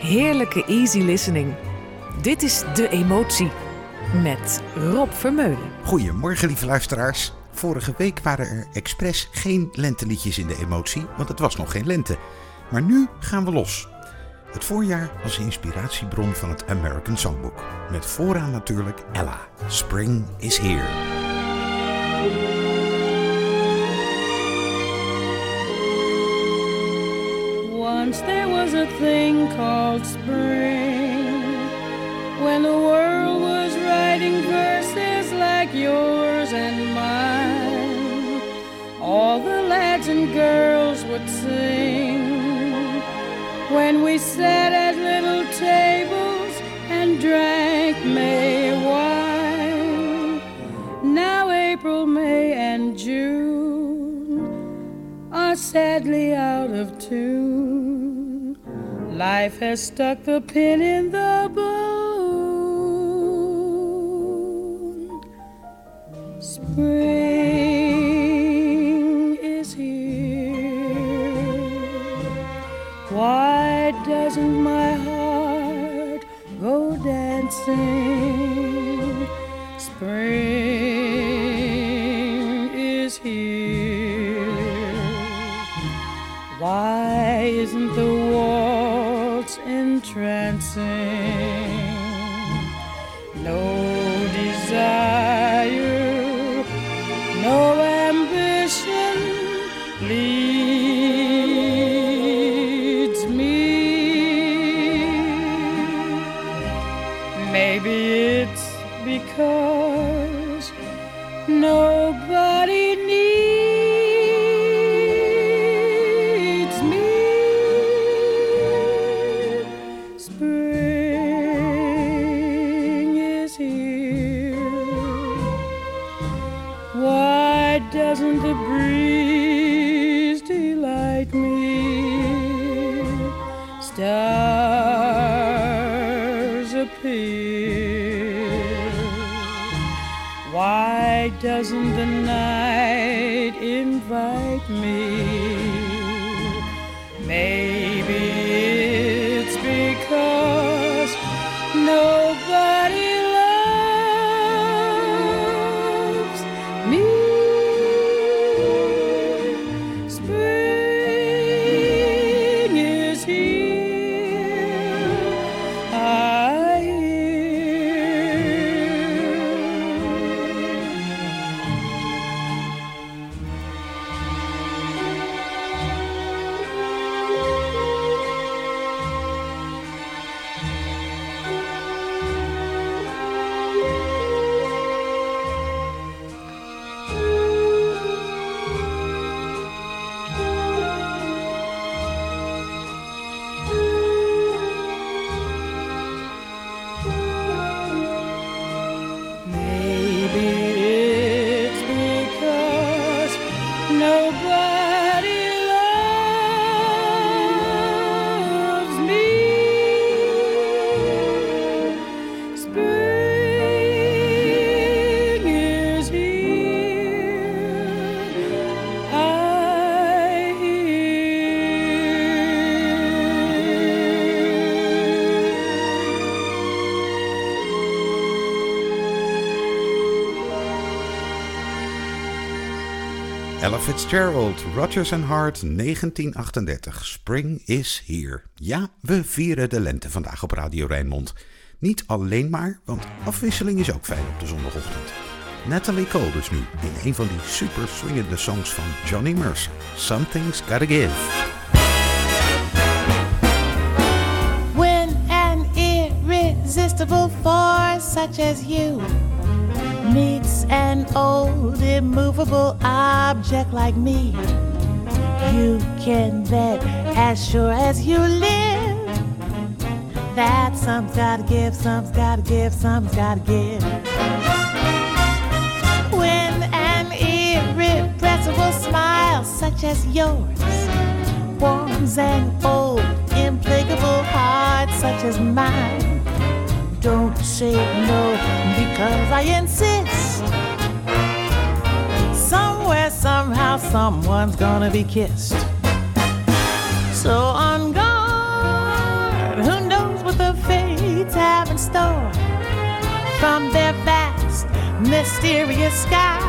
Heerlijke easy listening. Dit is De Emotie met Rob Vermeulen. Goedemorgen, lieve luisteraars. Vorige week waren er expres geen lenteliedjes in de emotie, want het was nog geen lente. Maar nu gaan we los. Het voorjaar was inspiratiebron van het American Songbook. Met vooraan natuurlijk Ella. Spring is here. Once there was a thing called spring when the world was writing verses like yours and mine. All the lads and girls would sing when we sat at little tables and drank May wine. Now April, May, and June are sadly out of tune. Life has stuck the pin in the balloon. Spring is here. Why doesn't my heart go dancing? Spring is here. Why isn't the entrancing? Fitzgerald, Rodgers and Hart, 1938. Spring is here. Ja, we vieren de lente vandaag op Radio Rijnmond. Niet alleen maar, want afwisseling is ook fijn op de zondagochtend. Natalie Cole dus nu in een van die super swingende songs van Johnny Mercer. Something's Gotta Give. When an irresistible force such as you meets an old immovable object like me, you can bet as sure as you live that some's gotta give, some's gotta give, some's gotta give. When an irrepressible smile such as yours warms an old implacable heart such as mine. Don't say no because I insist. Somewhere, somehow someone's gonna be kissed. So on guard, who knows what the fates have in store from their vast, mysterious sky.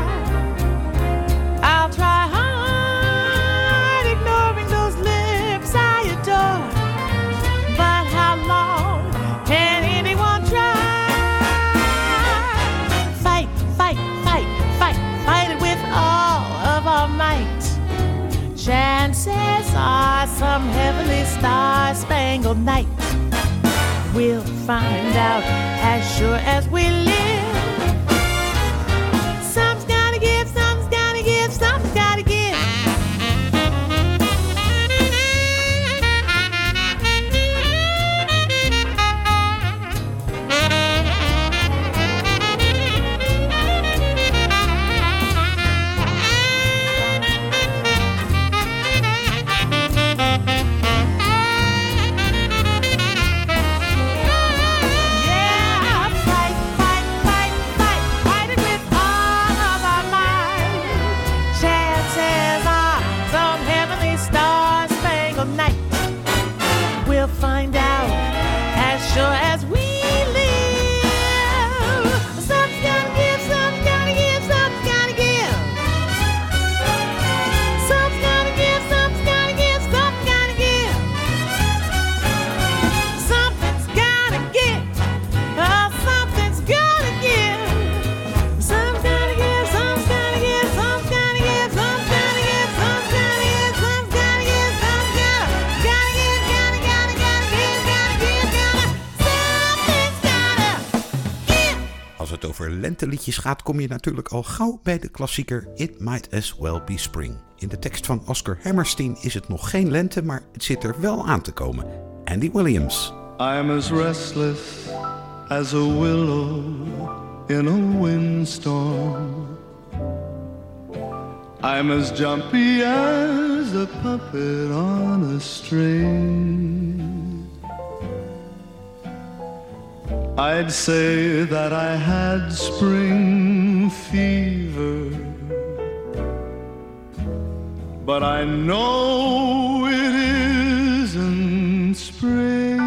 Some heavenly star spangled night. We'll find out as sure as we live. Lenteliedjes gaat, kom je natuurlijk al gauw bij de klassieker It Might As Well Be Spring. In de tekst van Oscar Hammerstein is het nog geen lente, maar het zit er wel aan te komen. Andy Williams. I'm as restless as a willow in a windstorm. I'm as jumpy as a puppet on a string. I'd say that I had spring fever, but I know it isn't spring.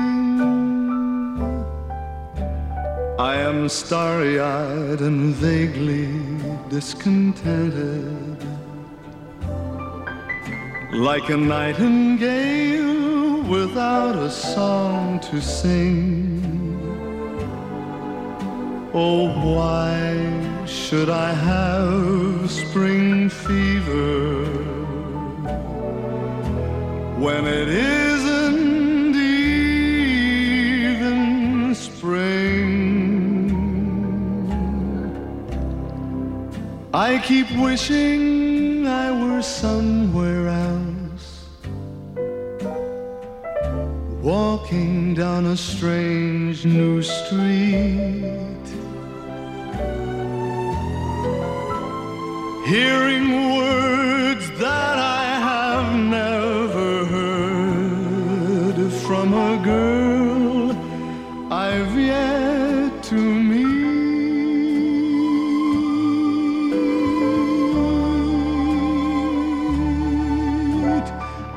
I am starry eyed and vaguely discontented, like a nightingale without a song to sing. Oh, why should I have spring fever when it isn't even spring? I keep wishing I were somewhere else, walking down a strange new street. Hearing words that I have never heard from a girl I've yet to meet.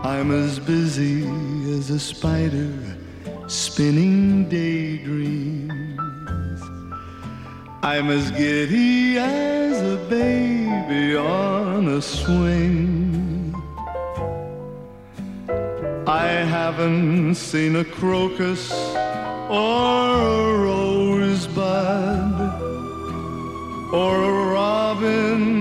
I'm as busy as a spider spinning daydreams. I'm as giddy as a swing. I haven't seen a crocus or a rosebud or a robin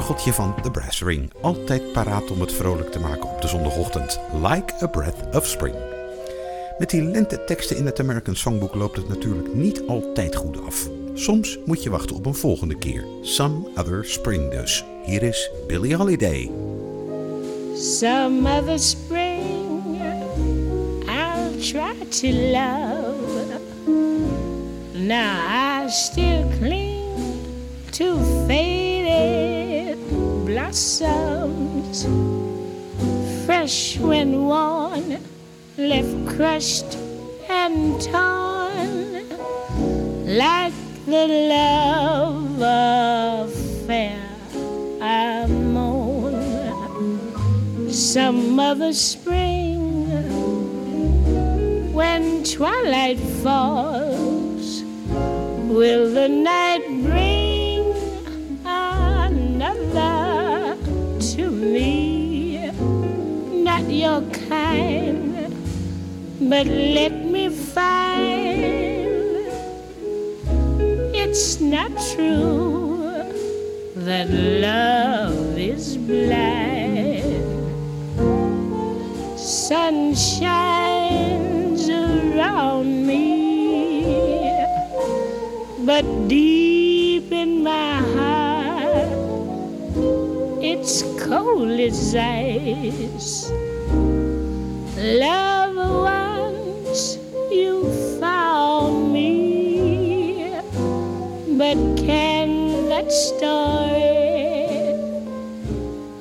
Orgeltje van The Brass Ring, altijd paraat om het vrolijk te maken op de zondagochtend. Like a breath of spring. Met die lenteteksten in het American Songbook loopt het natuurlijk niet altijd goed af. Soms moet je wachten op een volgende keer. Some Other Spring dus. Hier is Billie Holiday. Some other spring I'll try to love. Now I still cling to faded blossoms, fresh when worn, left crushed and torn, like the love affair I mourn some other spring when twilight falls will the night your kind but let me find it's not true that love is blind sun shines around me, but deep in my heart, it's cold as ice. Love once you found me, but can that story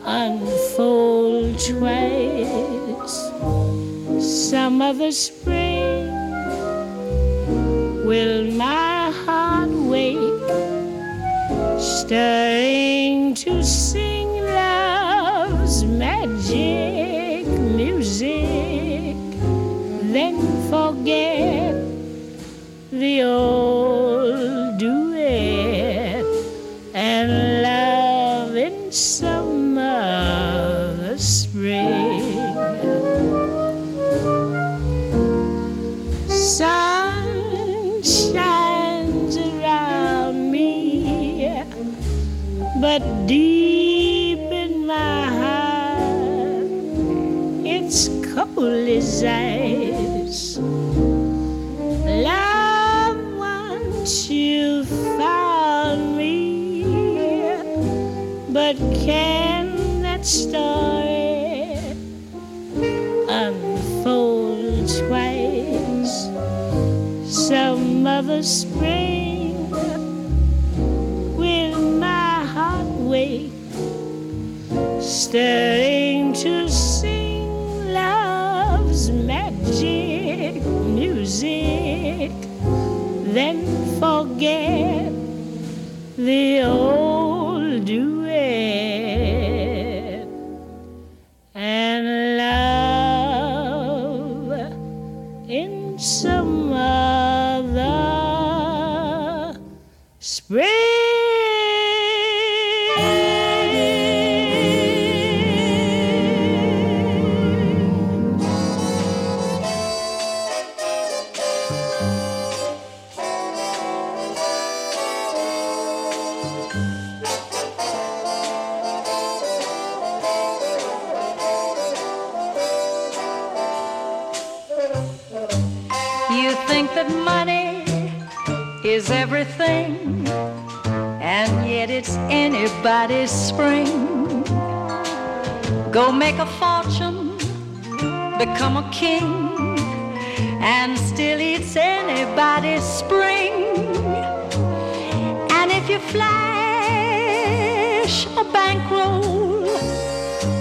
unfold twice? Some other spring will my heart wake, stirring to sing love's magic the music, then forget the old king, and still it's anybody's spring. And if you flash a bankroll,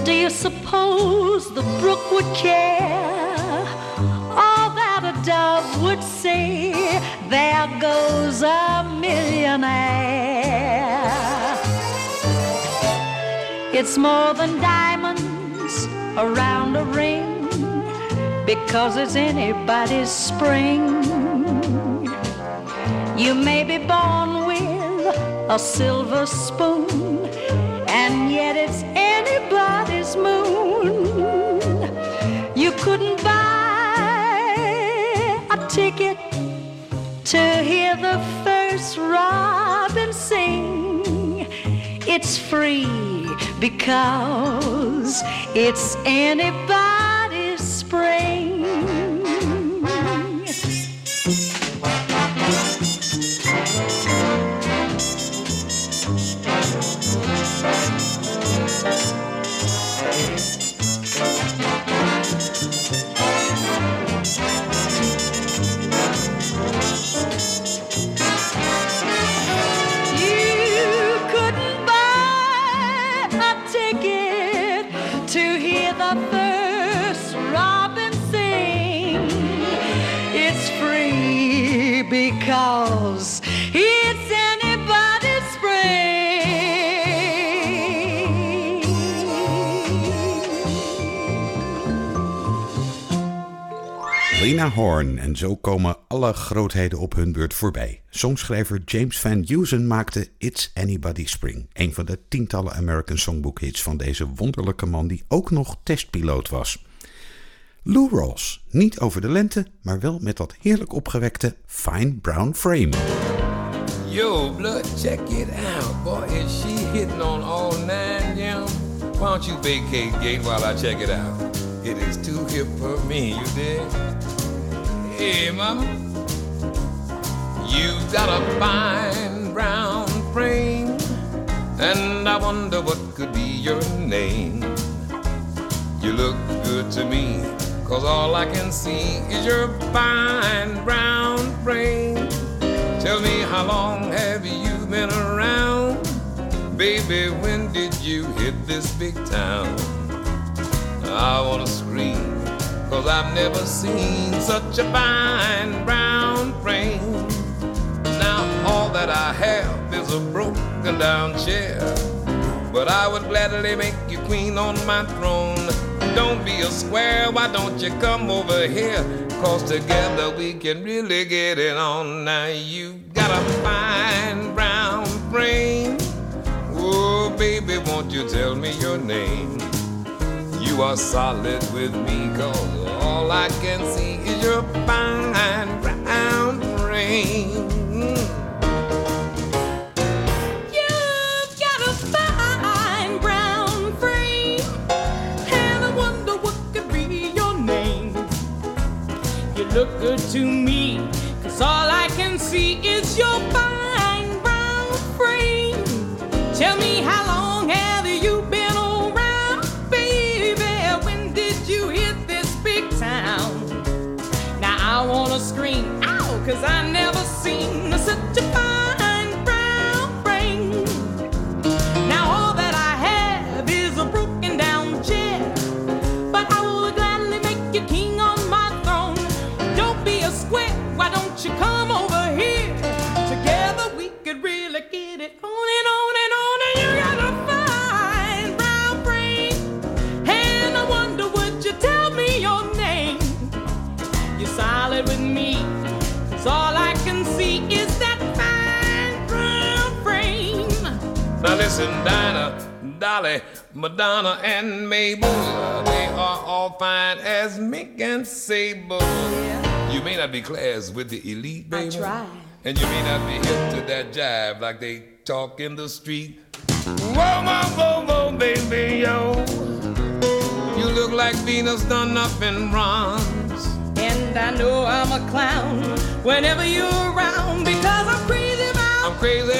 do you suppose the brook would care? All that a dove would say, there goes a millionaire. It's more than diamonds around a ring because it's anybody's spring. You may be born with a silver spoon, and yet it's anybody's moon. You couldn't buy a ticket to hear the first robin sing. It's free because it's anybody's spring. Horne en zo komen alle grootheden op hun beurt voorbij. Songschrijver James Van Heusen maakte It's Anybody's Spring, een van de tientallen American Songbook hits van deze wonderlijke man die ook nog testpiloot was. Lou Rawls, niet over de lente, maar wel met dat heerlijk opgewekte Fine Brown Frame. Yo, check it out. Boy, she hitting on all nine, while I check it out? It is too hip for me, you? Hey, mama. you've got a fine brown frame, and I wonder what could be your name. You look good to me, cause all I can see is your fine brown frame. Tell me how long have you been around? Baby, when did you hit this big town? I wanna scream, cause I've never seen such a fine brown frame. Now all that I have is a broken down chair. But I would gladly make you queen on my throne. Don't be a square, why don't you come over here? Cause together we can really get it on. Now you got a fine brown frame. Oh, baby, won't you tell me your name? You are solid with me, cause all I can see is your fine brown brain. look good to me. Cause all I can see is your body. Cause I never seen such a Madonna, and Mabel. They are all fine as mink and sable. You may not be class with the elite, baby. try. And you may not be hip to that jive like they talk in the street. Whoa, whoa, whoa, whoa, baby, yo. You look like Venus done up in bronze. And I know I'm a clown whenever you're around because I'm crazy about, I'm crazy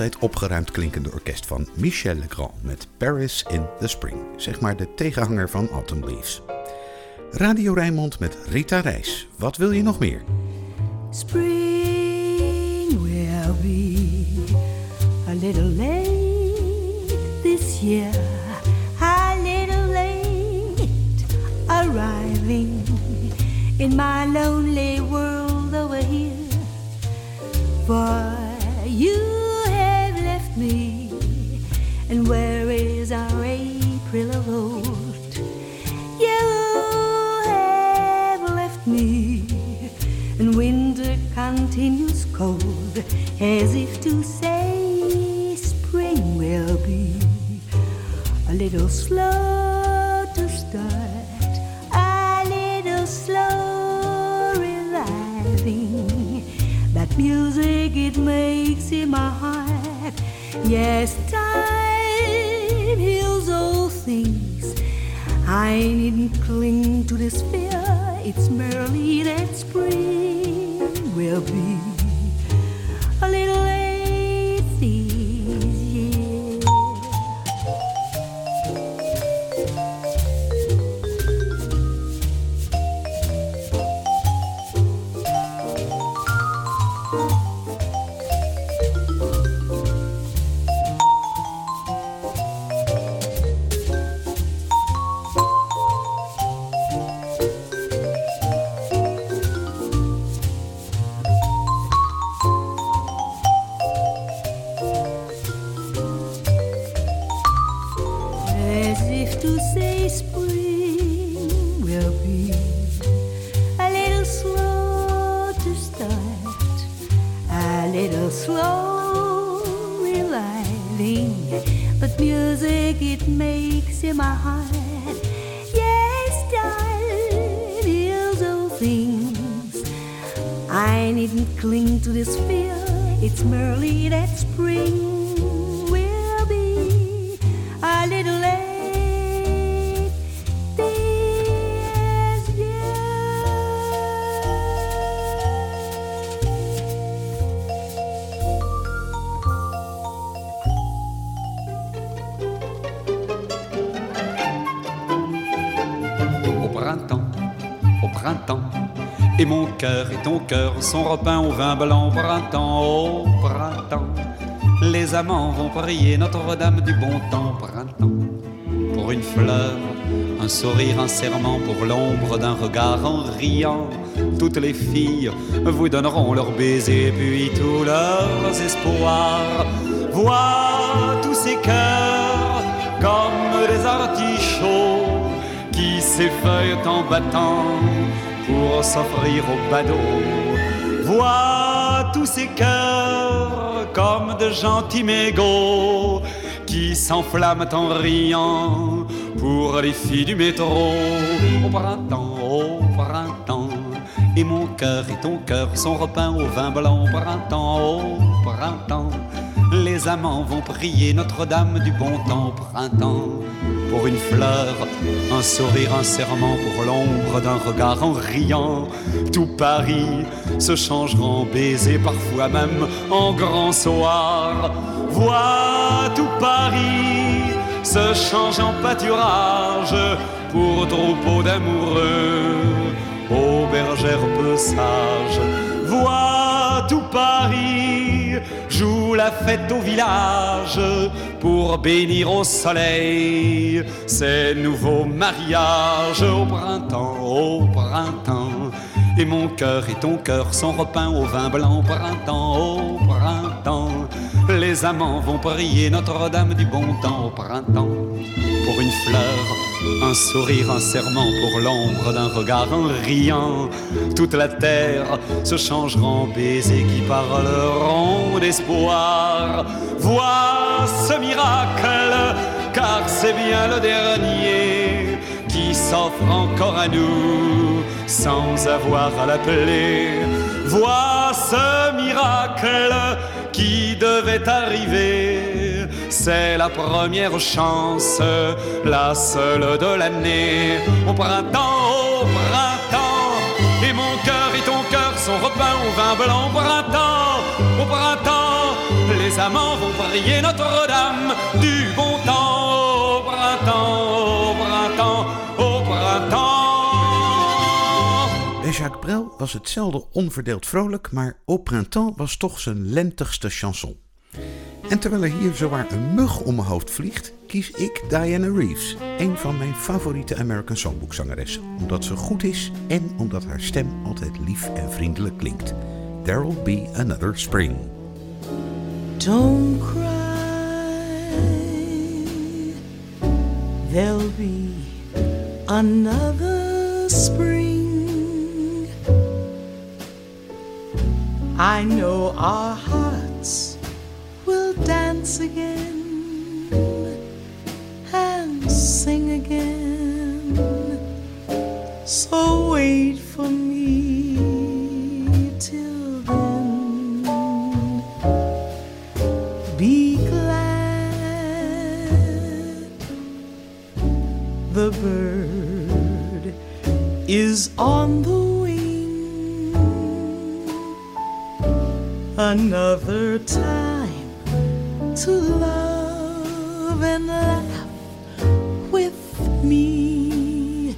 Altijd opgeruimd klinkende orkest van Michel Legrand met Paris in the Spring, zeg maar de tegenhanger van Autumn Leaves. Radio Rijnmond met Rita Reis. Wat wil je nog meer? Little slow. But music it makes in my heart. Yes, darling, here's all things. I needn't cling to this fear. It's merely that et ton cœur sont repeints au vin blanc printemps, au printemps. Les amants vont prier Notre-Dame du bon temps printemps. Pour une fleur, un sourire, un serment, pour l'ombre d'un regard en riant. Toutes les filles vous donneront leurs baisers, puis tous leurs espoirs. Vois tous ces cœurs comme des artichauts qui s'effeuillent en battant pour s'offrir au badaud. Vois tous ces cœurs comme de gentils mégots qui s'enflamment en riant pour les filles du métro. Au printemps, au printemps, et mon cœur et ton cœur sont repeints au vin blanc. Au printemps, au printemps, les amants vont prier Notre-Dame du bon temps. Printemps, pour une fleur, un sourire, un serment, pour l'ombre d'un regard en riant. Tout Paris se changera en baiser, parfois même en grand soir. Vois tout Paris se change en pâturage pour troupeau d'amoureux, aux bergères peu sages. Vois tout Paris joue la fête au village pour bénir au soleil ces nouveaux mariages au printemps, au printemps. Et mon cœur et ton cœur sont repeints au vin blanc au printemps, au printemps. Les amants vont prier Notre-Dame du bon temps au printemps. Pour une fleur, un sourire, un serment, pour l'ombre d'un regard en riant. Toute la terre se changera en baisers qui parleront d'espoir. Vois ce miracle, car c'est bien le dernier qui s'offre encore à nous sans avoir à l'appeler. Vois ce miracle qui devait arriver. C'est la première chance, la seule de l'année. Au printemps, au printemps, et mon cœur et ton cœur sont repeints au vin blanc. Au printemps, au printemps, les amants vont prier Notre-Dame du bon temps. Au printemps, au printemps, au printemps. Bij Jacques Brel was het zelden onverdeeld vrolijk, maar Au Printemps was toch zijn lentigste chanson. En terwijl er hier zowaar een mug om mijn hoofd vliegt, kies ik Diana Reeves, een van mijn favoriete American Songbook zangeressen, omdat ze goed is en omdat haar stem altijd lief en vriendelijk klinkt. There'll be another spring. Don't cry. There'll be another spring. I know our hearts dance again and sing again. So wait for me till then. Be glad the bird is on the wing. Another time to love and laugh with me.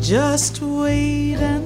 Just wait and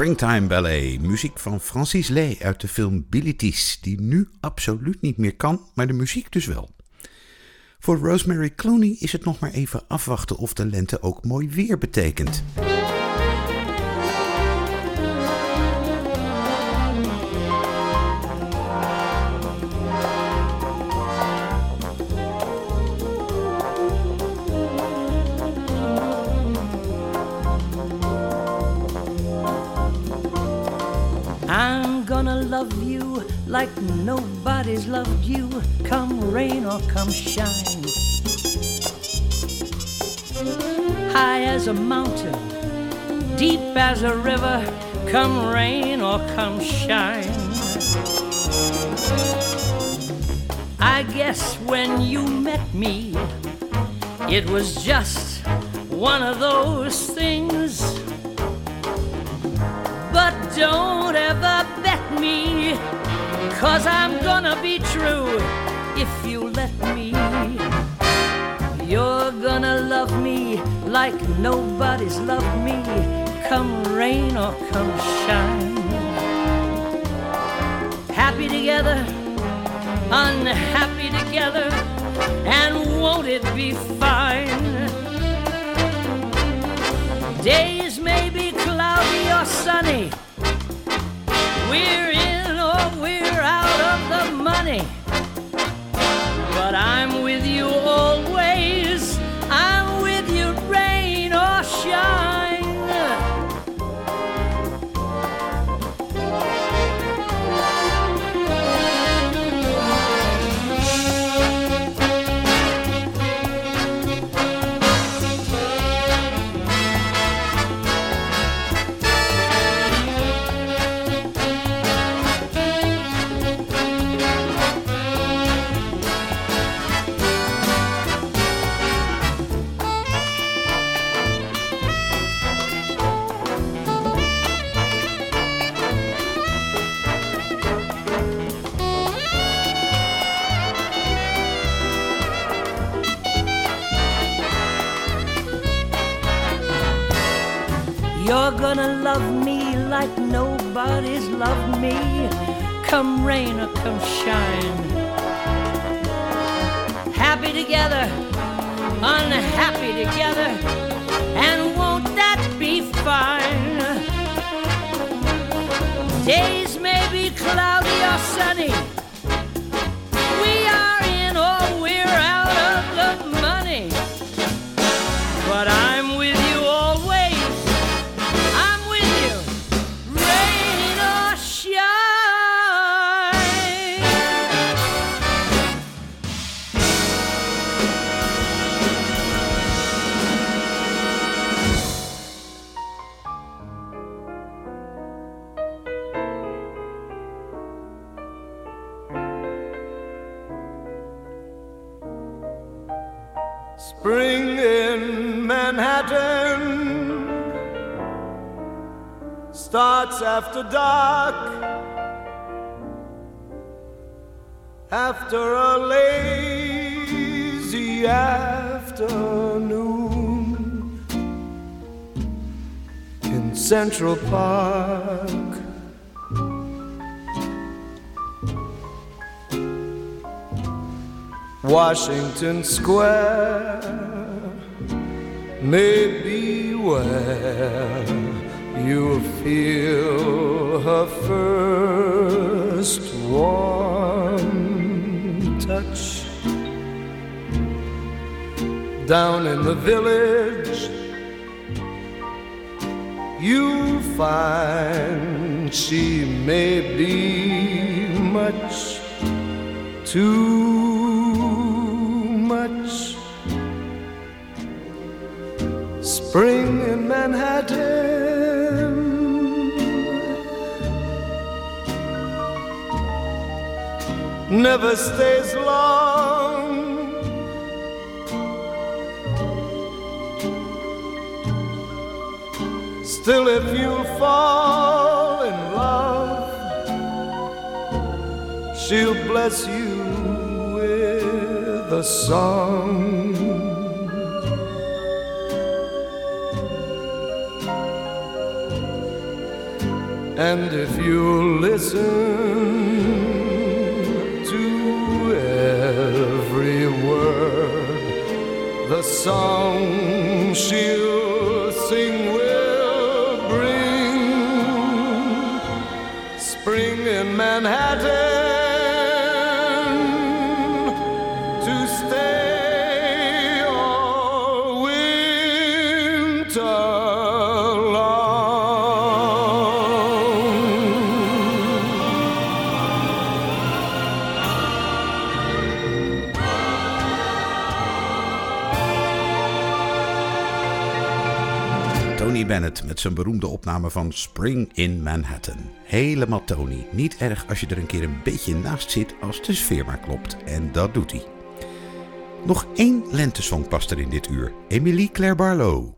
Springtime Ballet, muziek van Francis Lee uit de film Bilitis, die nu absoluut niet meer kan, maar de muziek dus wel. Voor Rosemary Clooney is het nog maar even afwachten of de lente ook mooi weer betekent. Like nobody's loved you, come rain or come shine. High as a mountain, deep as a river, come rain or come shine. I guess when you met me, it was just one of those things. But don't ever bet me, cause I'm gonna be true if you let me. You're gonna love me like nobody's loved me, come rain or come shine. Happy together, unhappy together, and won't it be fine? Days may be cloudy or sunny. We're money. After dark. After a lazy afternoon in Central Park. Washington Square may be where you'll feel her first warm touch. Down in the village, you find she may be much too much. Spring in Manhattan. Never stays long. Still, if you fall in love, she'll bless you with a song. And if you listen song she'll sing will bring spring in Manhattan zijn beroemde opname van Spring in Manhattan. Helemaal Tony. Niet erg als je er een keer een beetje naast zit als de sfeer maar klopt. En dat doet hij. Nog één lentesong past er in dit uur. Emily Claire Barlow.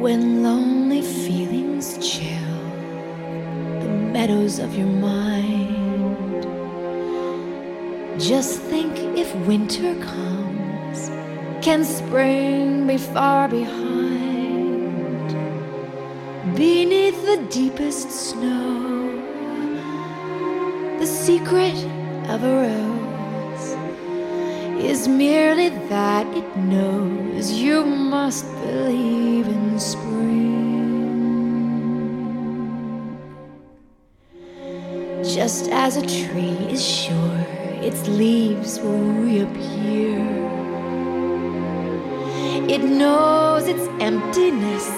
When lonely feelings chill the meadows of your mind, just think if winter comes, can spring be far behind? Beneath the deepest snow, the secret of a rose is merely that it knows you must believe in spring. Just as a tree is sure its leaves will reappear, it knows its emptiness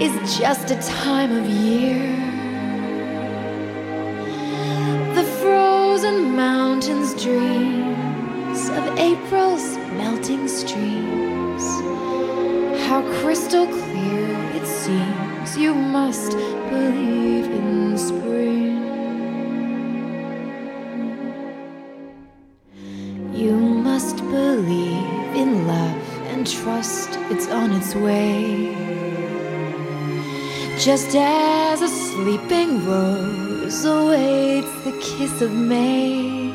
is just a time of year. The frozen mountains dreams of April's melting streams. How crystal clear it seems you must believe in spring. Just as a sleeping rose awaits the kiss of May.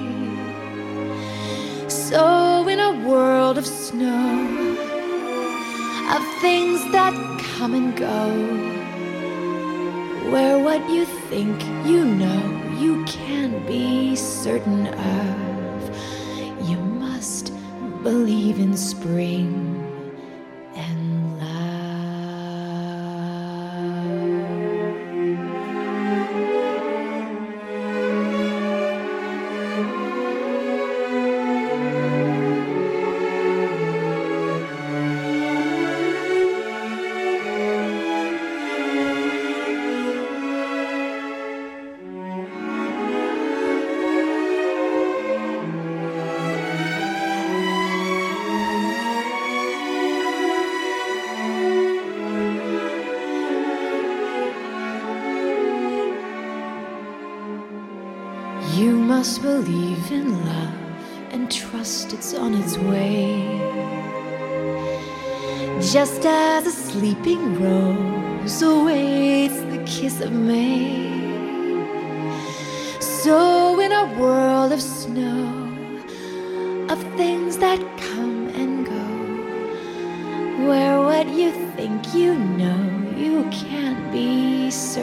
So, in a world of snow, of things that come and go, where what you think you know you can't be certain of, you must believe in spring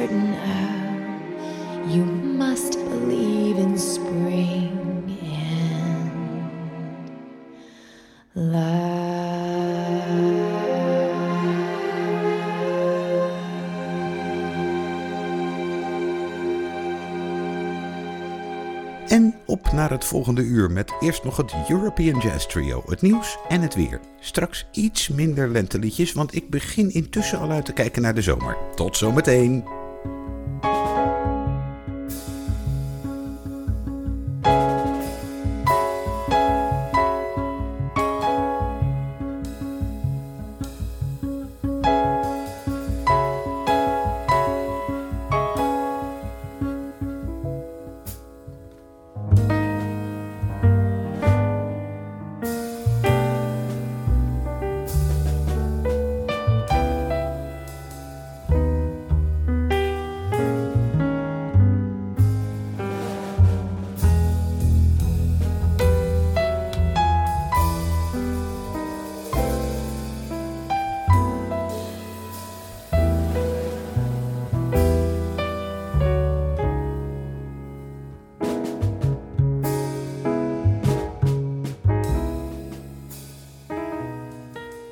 of, you must believe in spring and En op naar het volgende uur met eerst nog het European Jazz Trio, het nieuws en het weer. Straks iets minder lenteliedjes, want ik begin intussen al uit te kijken naar de zomer. Tot zometeen!